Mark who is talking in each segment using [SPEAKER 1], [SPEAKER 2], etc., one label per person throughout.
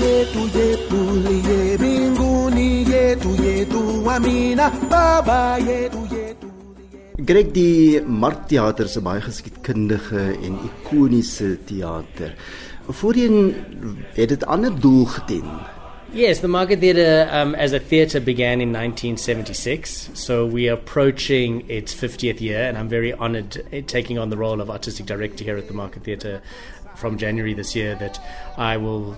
[SPEAKER 1] yetu yetu liye mbinguni yetu yetu amina baba yetu yetu
[SPEAKER 2] Greg die Markteater is 'n baie geskiedkundige en ikoniese teater. Voorheen het dit ander doel gedien.
[SPEAKER 3] Yes, the Market Theatre um, as a theatre began in 1976. So we are approaching its 50th year, and I'm very honoured uh, taking on the role of artistic director here at the Market Theatre from January this year that I will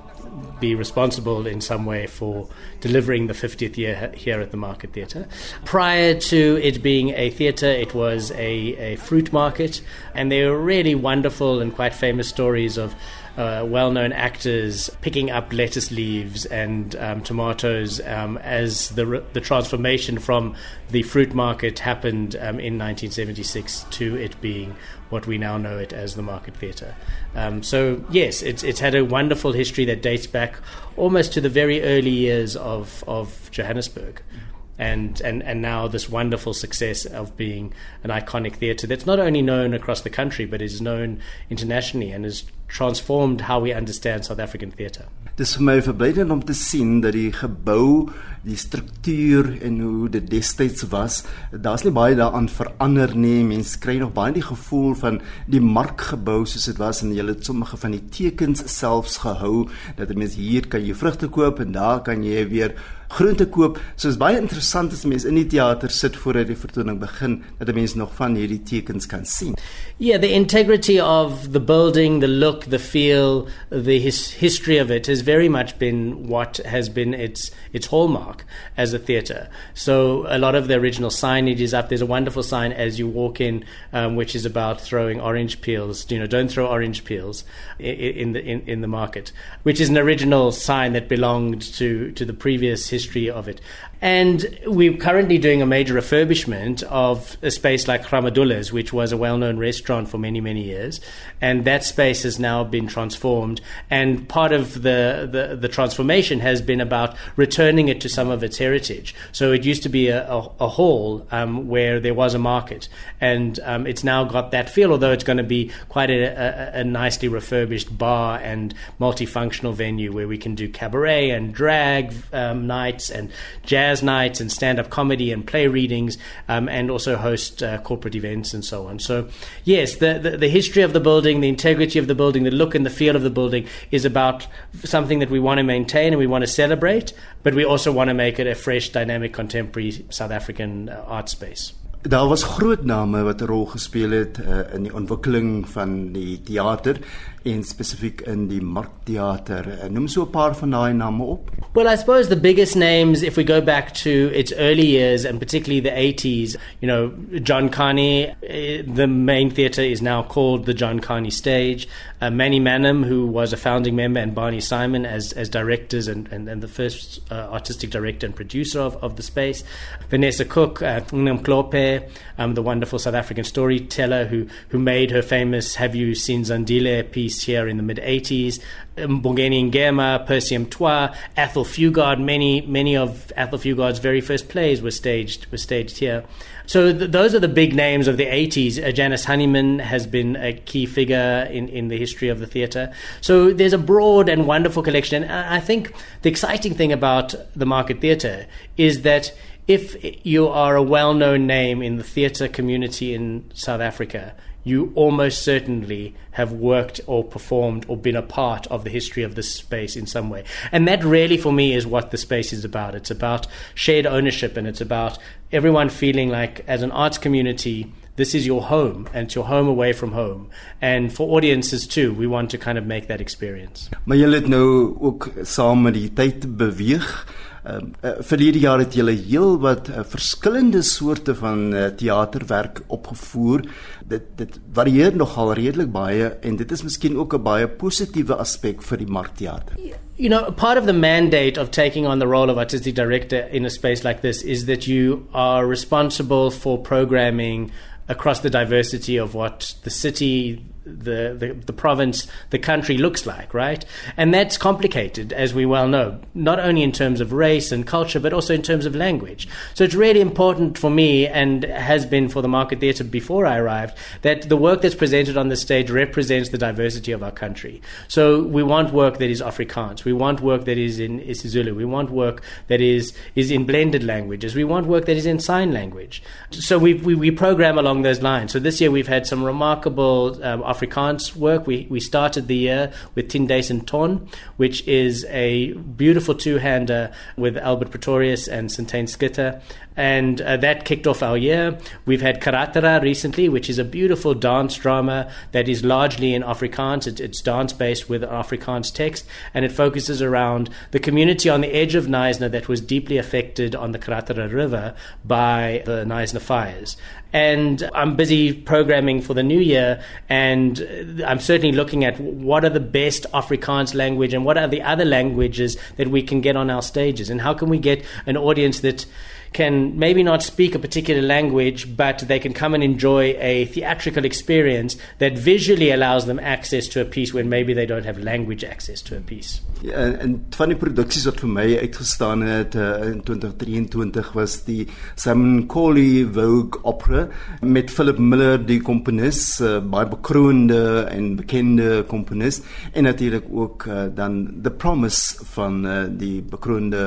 [SPEAKER 3] be responsible in some way for delivering the 50th year here at the Market Theatre. Prior to it being a theatre, it was a, a fruit market, and there were really wonderful and quite famous stories of uh, well known actors picking up lettuce leaves and um, tomatoes um, as the, the transformation from the fruit market happened um, in 1976 to it being what we now know it as the Market Theatre. Um, so, yes, it's, it's had a wonderful history that dates back almost to the very early years of, of Johannesburg. And, and, and now this wonderful success of being an iconic theatre that's not only known across the country but is known internationally and has transformed how we understand South African theatre.
[SPEAKER 2] Dis vir my verblydend om te sien dat die gebou, die struktuur en hoe dit destyds was, daar's nie baie daaraan verander nie. Mense kry nog baie die gevoel van die markgebou soos dit was en jy het sommige van die tekens selfs gehou dat 'n mens hier kan jy vrugte koop en daar kan jy weer groente koop. Baie interessant as mense in die teater sit voordat die vertoning begin dat 'n mens nog van hierdie tekens kan sien.
[SPEAKER 3] Yeah, the integrity of the building, the look, the feel, the his, history of it has very much been what has been its its hallmark as a theatre. So a lot of the original signage is up. There's a wonderful sign as you walk in, um, which is about throwing orange peels. You know, don't throw orange peels in, in the in, in the market, which is an original sign that belonged to to the previous history of it. And we're currently doing a major refurbishment of a space like Gramadoelas, which was a well known restaurant for many, many years. And that space has now been transformed. And part of the, the, the transformation has been about returning it to some of its heritage. So it used to be a, a, a hall um, where there was a market. And um, it's now got that feel, although it's going to be quite a, a, a nicely refurbished bar and multifunctional venue where we can do cabaret and drag um, nights and jazz jazz nights and stand up comedy and play readings, um, and also host uh, corporate events and so on. So, yes, the, the, the, history of the building, the integrity of the building, the look and the feel of the building is about something that we want to maintain and we want to celebrate, but we also want to make it a fresh, dynamic, contemporary South African uh, art space.
[SPEAKER 2] Daar was groot name wat 'n rol gespeel het uh, in die ontwikkeling van die teater en spesifiek in die markteater. Uh, noem so 'n paar van daai name op.
[SPEAKER 3] Well, I suppose the biggest names if we go back to its early years and particularly the 80s, you know, John Kani, uh, the main theater is now called the John Kani Stage. Uh, Mannie Manim, who was a founding member, and Barney Simon as, as directors and, and, and the first uh, artistic director and producer of, of the space. Vanessa Cook, uh, Mhlophe, um, the wonderful South African storyteller who, who made her famous Have You Seen Zandile piece here in the mid 80s. Mbongeni Ngema, Percy Mtwa, Athol Fugard. Many many of Athol Fugard's very first plays were staged were staged here. So th- those are the big names of the 80s. Uh, Janice Honeyman has been a key figure in, in the history of the theatre. So there's a broad and wonderful collection. And I think the exciting thing about the Market Theatre is that if you are a well known name in the theatre community in South Africa, you almost certainly have worked or performed or been a part of the history of this space in some way. And that really, for me, is what the space is about. It's about shared ownership and it's about everyone feeling like, as an arts community, this is your home and it's your home away from home. And for audiences too, we want to kind of make that experience.
[SPEAKER 2] Maar ook. Ehm uh, verlede jaar het julle heel wat uh, verskillende soorte van uh, teaterwerk opgevoer. Dit dit varieer nogal redelik baie en dit is miskien ook 'n baie positiewe aspek vir die markteater.
[SPEAKER 3] You know, part of the mandate of taking on the role of artistic director in a space like this is that you are responsible for programming across the diversity of what the city the, the, the province, the country looks like, right? And that's complicated, as we well know, not only in terms of race and culture, but also in terms of language. So it's really important for me, and has been for the Market Theatre before I arrived, that the work that's presented on the stage represents the diversity of our country. So we want work that is Afrikaans. We want work that is in isiZulu. We want work that is, is in blended languages. We want work that is in sign language. So we, we, we program along those lines. So this year we've had some remarkable um, Afrikaans work. We, we started the year with Tindace and Ton, which is a beautiful two-hander with Albert Pretorius and Cintaine Schutte and uh, that kicked off our year. We've had Karatara recently, which is a beautiful dance drama that is largely in Afrikaans. It, it's dance based with Afrikaans text, and it focuses around the community on the edge of Knysna that was deeply affected on the Karatara River by the Knysna fires. And I'm busy programming for the new year, and I'm certainly looking at what are the best Afrikaans language and what are the other languages that we can get on our stages, and how can we get an audience that can maybe not speak a particular language, but they can come and enjoy a theatrical experience that visually allows them access to a piece when maybe they don't have language access to a piece.
[SPEAKER 2] Ja, en van die produksies wat vir my uitgestaan het uh, in 2023 was die Simon Nkoli Vogue Opera met Philip Miller die komponis, uh, baie bekroonde en bekende komponis en natuurlik ook uh, dan The Promise van uh, die bekroonde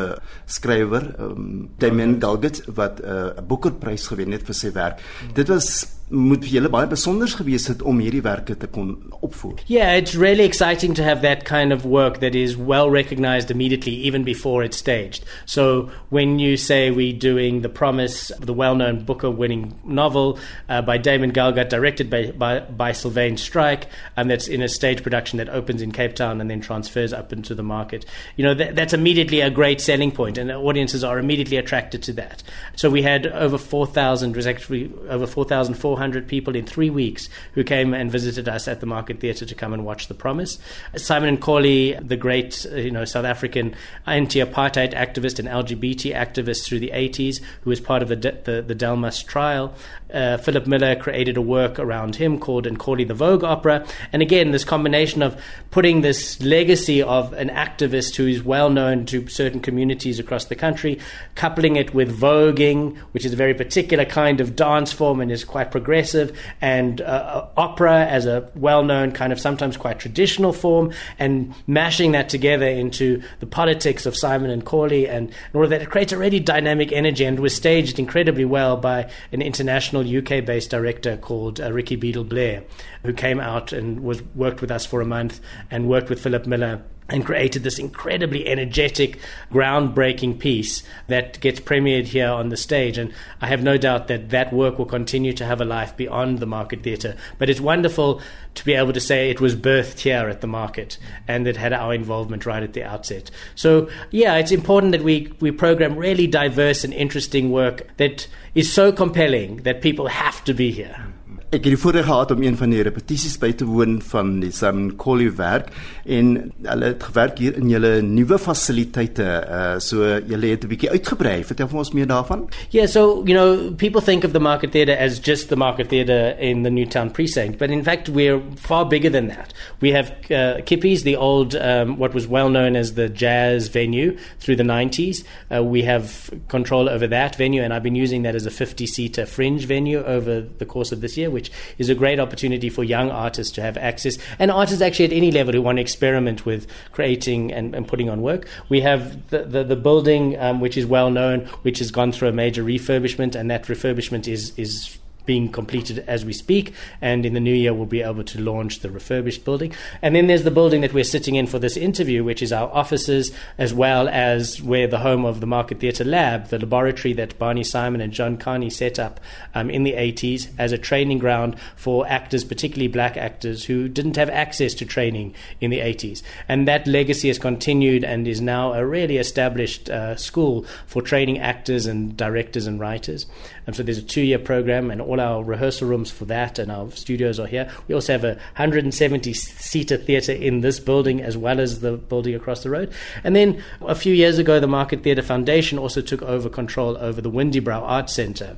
[SPEAKER 2] skrywer um, Damien Gal Talgett wat uh, 'n uh, Booker-prys gewen het vir sy werk. Mm. Dit was moet julle baie gewees het om hierdie werke te kon opvoer.
[SPEAKER 3] Yeah, it's really exciting to have that kind of work that is well recognized immediately even before it's staged. So when you say we're doing The Promise, the well-known Booker-winning novel uh, by Damon Galgut, directed by, by, by Sylvaine Strike, and that's in a stage production that opens in Cape Town and then transfers up into the market, you know, that, that's immediately a great selling point and audiences are immediately attracted to that. So we had over 4,000, was actually over 4,400 400 people in three weeks who came and visited us at the Market Theatre to come and watch The Promise. Simon Nkoli, the great uh, you know South African anti-apartheid activist and LGBT activist through the 80s, who was part of the the, the Delmas trial. Uh, Philip Miller created a work around him called Nkoli the Vogue Opera. And again, this combination of putting this legacy of an activist who is well known to certain communities across the country, coupling it with voguing, which is a very particular kind of dance form and is quite progressive progressive, and uh, opera as a well known, kind of sometimes quite traditional form, and mashing that together into the politics of Simon Nkoli and, and all of that. It creates a really dynamic energy and was staged incredibly well by an international UK based director called uh, Ricky Beadle Blair, who came out and was worked with us for a month and worked with Philip Miller and created this incredibly energetic, groundbreaking piece that gets premiered here on the stage. And I have no doubt that that work will continue to have a life beyond the Market Theatre. But it's wonderful to be able to say it was birthed here at the Market and it had our involvement right at the outset. So, yeah, it's important that we, we program really diverse and interesting work that is so compelling that people have to be here.
[SPEAKER 2] Ek het die voorreg gehad om een van die repetisies by te woon van die Simon Nkoli werk en hulle het gewerk hier in julle nuwe fasiliteite. Uh so julle het 'n bietjie uitgebrei. Vertel vir ons meer daarvan.
[SPEAKER 3] Yeah, so you know, people think of the Market Theatre as just the Market Theatre in the Newtown precinct, but in fact we're far bigger than that. We have uh, Kippies, the old um, what was well known as the jazz venue through the 90s. Uh, we have control over that venue and I've been using that as a 50-seater fringe venue over the course of this year which is a great opportunity for young artists to have access and artists actually at any level who want to experiment with creating and, and putting on work. We have the, the, the building, um, which is well known, which has gone through a major refurbishment, and that refurbishment is, is being completed as we speak. And in the new year, we'll be able to launch the refurbished building. And then there's the building that we're sitting in for this interview, which is our offices, as well as where the home of the Market Theatre Lab, the laboratory that Barney Simon and John Kani set up um, in the 80s as a training ground for actors, particularly black actors, who didn't have access to training in the 80s. And that legacy has continued and is now a really established uh, school for training actors and directors and writers. And so there's a two year program, and all our rehearsal rooms for that and our studios are here. We also have a 170 seater theatre in this building as well as the building across the road. And then a few years ago, the Market Theatre Foundation also took over control over the Windybrow Arts Centre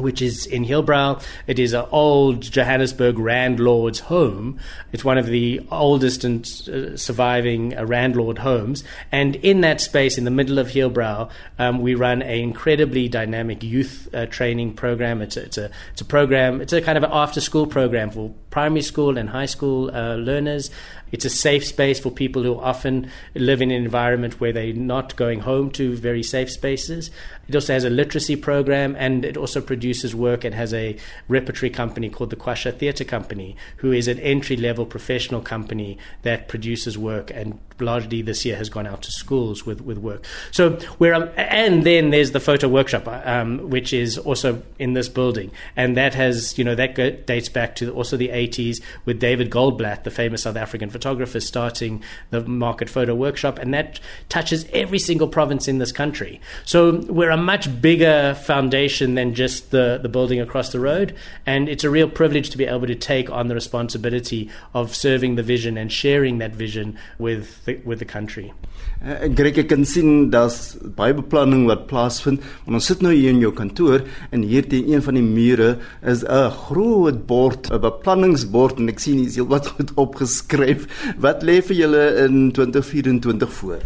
[SPEAKER 3] which is in Hillbrow. It is an old Johannesburg landlord's home. It's one of the oldest and uh, surviving uh, landlord homes. And in that space, in the middle of Hillbrow, um, we run an incredibly dynamic youth uh, training program. It's a, it's a it's a program. It's a kind of an after school program for primary school and high school uh, learners. It's a safe space for people who often live in an environment where they're not going home to very safe spaces. It also has a literacy program and it also produces work. It has a repertory company called the Kwasha Theatre Company, who is an entry level professional company that produces work and largely this year has gone out to schools with, with work. So we're, um, and then there's the photo workshop, um, which is also in this building. And that has, you know, that dates back to also the 80s with David Goldblatt, the famous South African photographer, starting the market photo workshop. And that touches every single province in this country. So we're a much bigger foundation than just the, the building across the road. And it's a real privilege to be able to take on the responsibility of serving the vision and sharing that vision with the, with the country.
[SPEAKER 2] Uh, Greg ek kan sien daar's baie beplanning wat plaasvind. Ons sit nou hier in jou kantoor en hier teen een van die mure is 'n groot bord, 'n beplanningsbord en ek sien hier is heelwat goed opgeskryf. Wat lê vir julle in 2024 voor?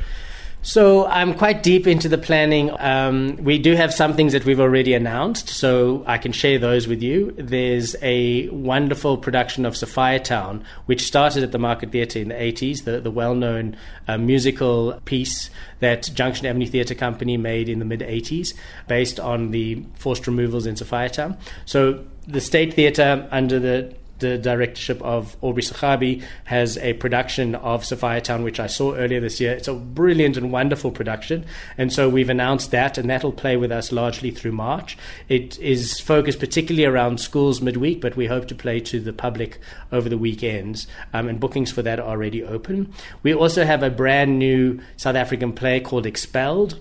[SPEAKER 3] So I'm quite deep into the planning. Um, we do have some things that we've already announced, so I can share those with you. There's a wonderful production of Sophia Town, which started at the Market Theatre in the 80s, the, the well known uh, musical piece that Junction Avenue Theatre Company made in the mid 80s, based on the forced removals in Sophia Town. So the State Theatre, under the the directorship of Aubrey Sekhabi has a production of Sophia Town, which I saw earlier this year. It's a brilliant and wonderful production. And so we've announced that, and that'll play with us largely through March. It is focused particularly around schools midweek, but we hope to play to the public over the weekends. Um, and bookings for that are already open. We also have a brand new South African play called Expelled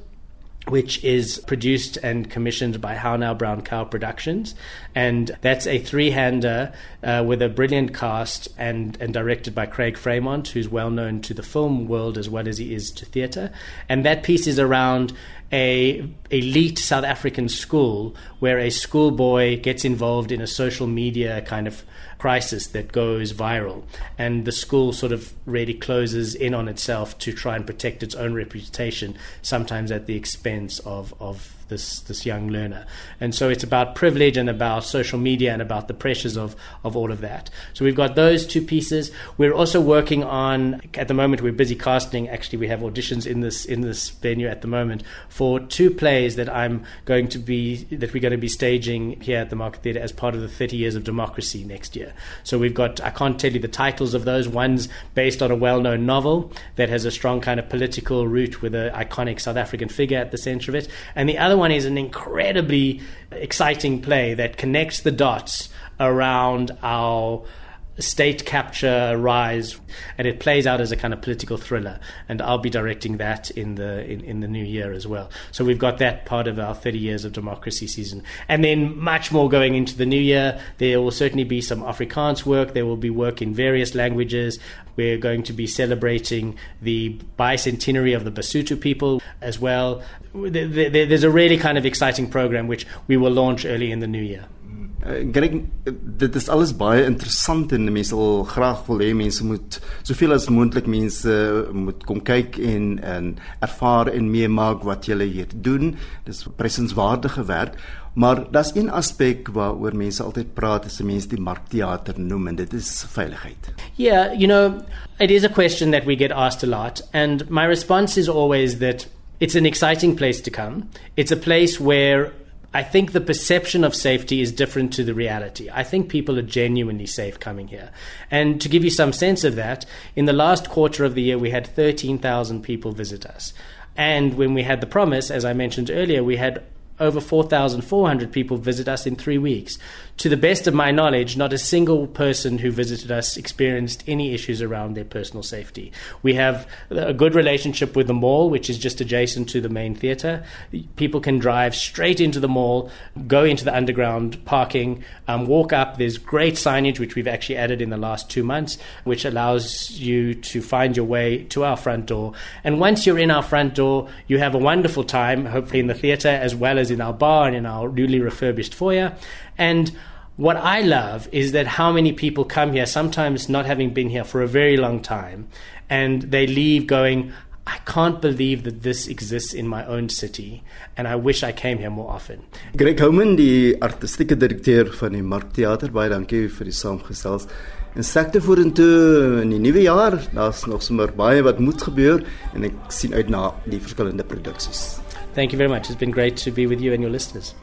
[SPEAKER 3] which is produced and commissioned by How Now Brown Cow Productions. And that's a three hander uh, with a brilliant cast and, and directed by Craig Freimond, who's well known to the film world as well as he is to theatre. And that piece is around a elite South African school where a schoolboy gets involved in a social media kind of crisis that goes viral. And the school sort of really closes in on itself to try and protect its own reputation, sometimes at the expense of, of this this young learner. And so it's about privilege and about social media and about the pressures of of all of that. So we've got those two pieces. We're also working on at the moment we're busy casting. Actually, we have auditions in this in this venue at the moment for two plays that I'm going to be that we're going to be staging here at the Market Theatre as part of the 30 Years of Democracy next year. So we've got I can't tell you the titles of those. One's based on a well-known novel that has a strong kind of political root with an iconic South African figure at the center of it, and the other one is an incredibly exciting play that connects the dots around our state capture rise and it plays out as a kind of political thriller. And I'll be directing that in the in, in the new year as well. So we've got that part of our 30 years of democracy season. And then much more going into the new year. There will certainly be some Afrikaans work. There will be work in various languages. We're going to be celebrating the bicentenary of the Basotho people as well. There's a really kind of exciting program which we will launch early in the new year
[SPEAKER 2] Ek dink dit is alles baie interessant en mense wil graag wil hê mense moet soveel as moontlik mense moet kom kyk en en ervaar en meemaak wat julle hier doen. Dis presienswaardige werk. Maar daar's een aspek waaroor mense altyd praat as mense die markteater noem en dit is veiligheid.
[SPEAKER 3] Yeah, you know, it is a question that we get asked a lot and my response is always that it's an exciting place to come. It's a place where I think the perception of safety is different to the reality. I think people are genuinely safe coming here. And to give you some sense of that, in the last quarter of the year, we had 13,000 people visit us. And when we had the promise, as I mentioned earlier, we had over 4,400 people visit us in three weeks. To the best of my knowledge, not a single person who visited us experienced any issues around their personal safety. We have a good relationship with the mall, which is just adjacent to the main theatre. People can drive straight into the mall, go into the underground parking, um, walk up. There's great signage, which we've actually added in the last two months, which allows you to find your way to our front door. And once you're in our front door, you have a wonderful time, hopefully in the theatre, as well as as in our bar and in our newly refurbished foyer. And what I love is that how many people come here, sometimes not having been here for a very long time, and they leave going, I can't believe that this exists in my own city, and I wish I came here more often.
[SPEAKER 2] Greg Homan, die artistieke direkteur van die Markteater, baie dankie vir die saamgestels. En sterkte vorentoe in die nuwe jaar. Daar's nog sommer baie wat moet gebeur en ek sien uit na die verskillende produksies.
[SPEAKER 3] Thank you very much. It's been great to be with you and your listeners.